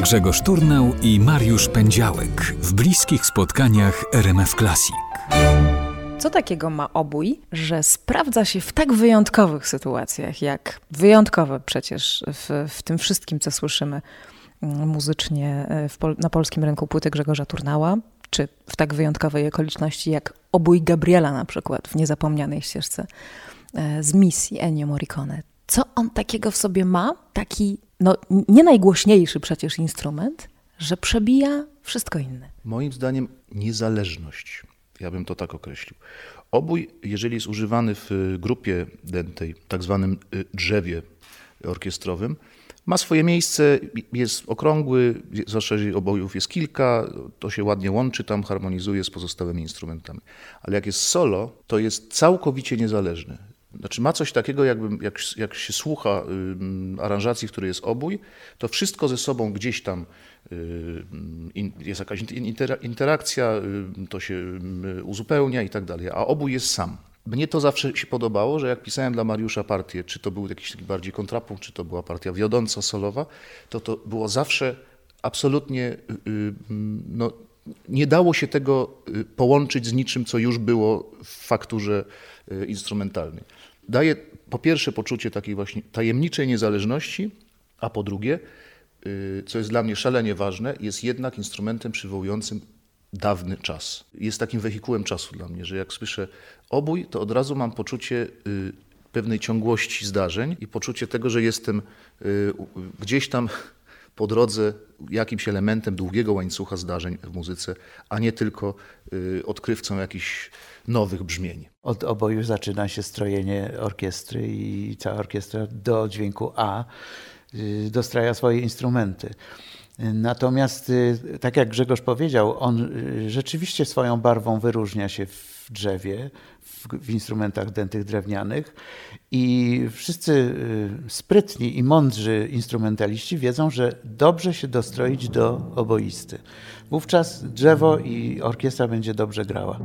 Grzegorz Turnał i Mariusz Pędziałek w bliskich spotkaniach RMF Classic. Co takiego ma obój, że sprawdza się w tak wyjątkowych sytuacjach, jak wyjątkowe przecież w, w tym wszystkim, co słyszymy mm, muzycznie e, pol na polskim rynku płyty Grzegorza Turnała, czy w tak wyjątkowej okoliczności jak obój Gabriela na przykład w niezapomnianej ścieżce e, z misji Ennio Morricone. Co on takiego w sobie ma? Taki, no nie najgłośniejszy przecież instrument, że przebija wszystko inne. Moim zdaniem niezależność. Ja bym to tak określił. Obój, jeżeli jest używany w grupie dętej, tak zwanym y, drzewie orkiestrowym, ma swoje miejsce, jest okrągły, zwłaszcza jeżeli obojów jest kilka, to się ładnie łączy, tam harmonizuje z pozostałymi instrumentami. Ale jak jest solo, to jest całkowicie niezależny. Znaczy ma coś takiego, jakby, jak, jak się słucha y, aranżacji, w której jest obój, to wszystko ze sobą gdzieś tam y, in, jest jakaś interakcja, y, to się uzupełnia i tak dalej, a obój jest sam. Mnie to zawsze się podobało, że jak pisałem dla Mariusza partię, czy to był jakiś taki bardziej kontrapunkt, czy to była partia wiodąca, solowa, to to było zawsze absolutnie, y, y, no, nie dało się tego y, połączyć z niczym, co już było w fakturze instrumentalnej. Daje po pierwsze poczucie takiej właśnie tajemniczej niezależności, a po drugie, co jest dla mnie szalenie ważne, jest jednak instrumentem przywołującym dawny czas. Jest takim wehikułem czasu dla mnie, że jak słyszę obój, to od razu mam poczucie y, pewnej ciągłości zdarzeń i poczucie tego, że jestem y, gdzieś tam po drodze jakimś elementem długiego łańcucha zdarzeń w muzyce, a nie tylko y, odkrywcą jakichś nowych brzmień. Od oboju zaczyna się strojenie orkiestry i cała orkiestra do dźwięku A dostraja swoje instrumenty. Natomiast, y, tak jak Grzegorz powiedział, on y, rzeczywiście swoją barwą wyróżnia się w drzewie, w, w, instrumentach dętych drewnianych i wszyscy y, sprytni i mądrzy instrumentaliści wiedzą, że dobrze się dostroić do oboisty. Wówczas drzewo i orkiestra będzie dobrze grała.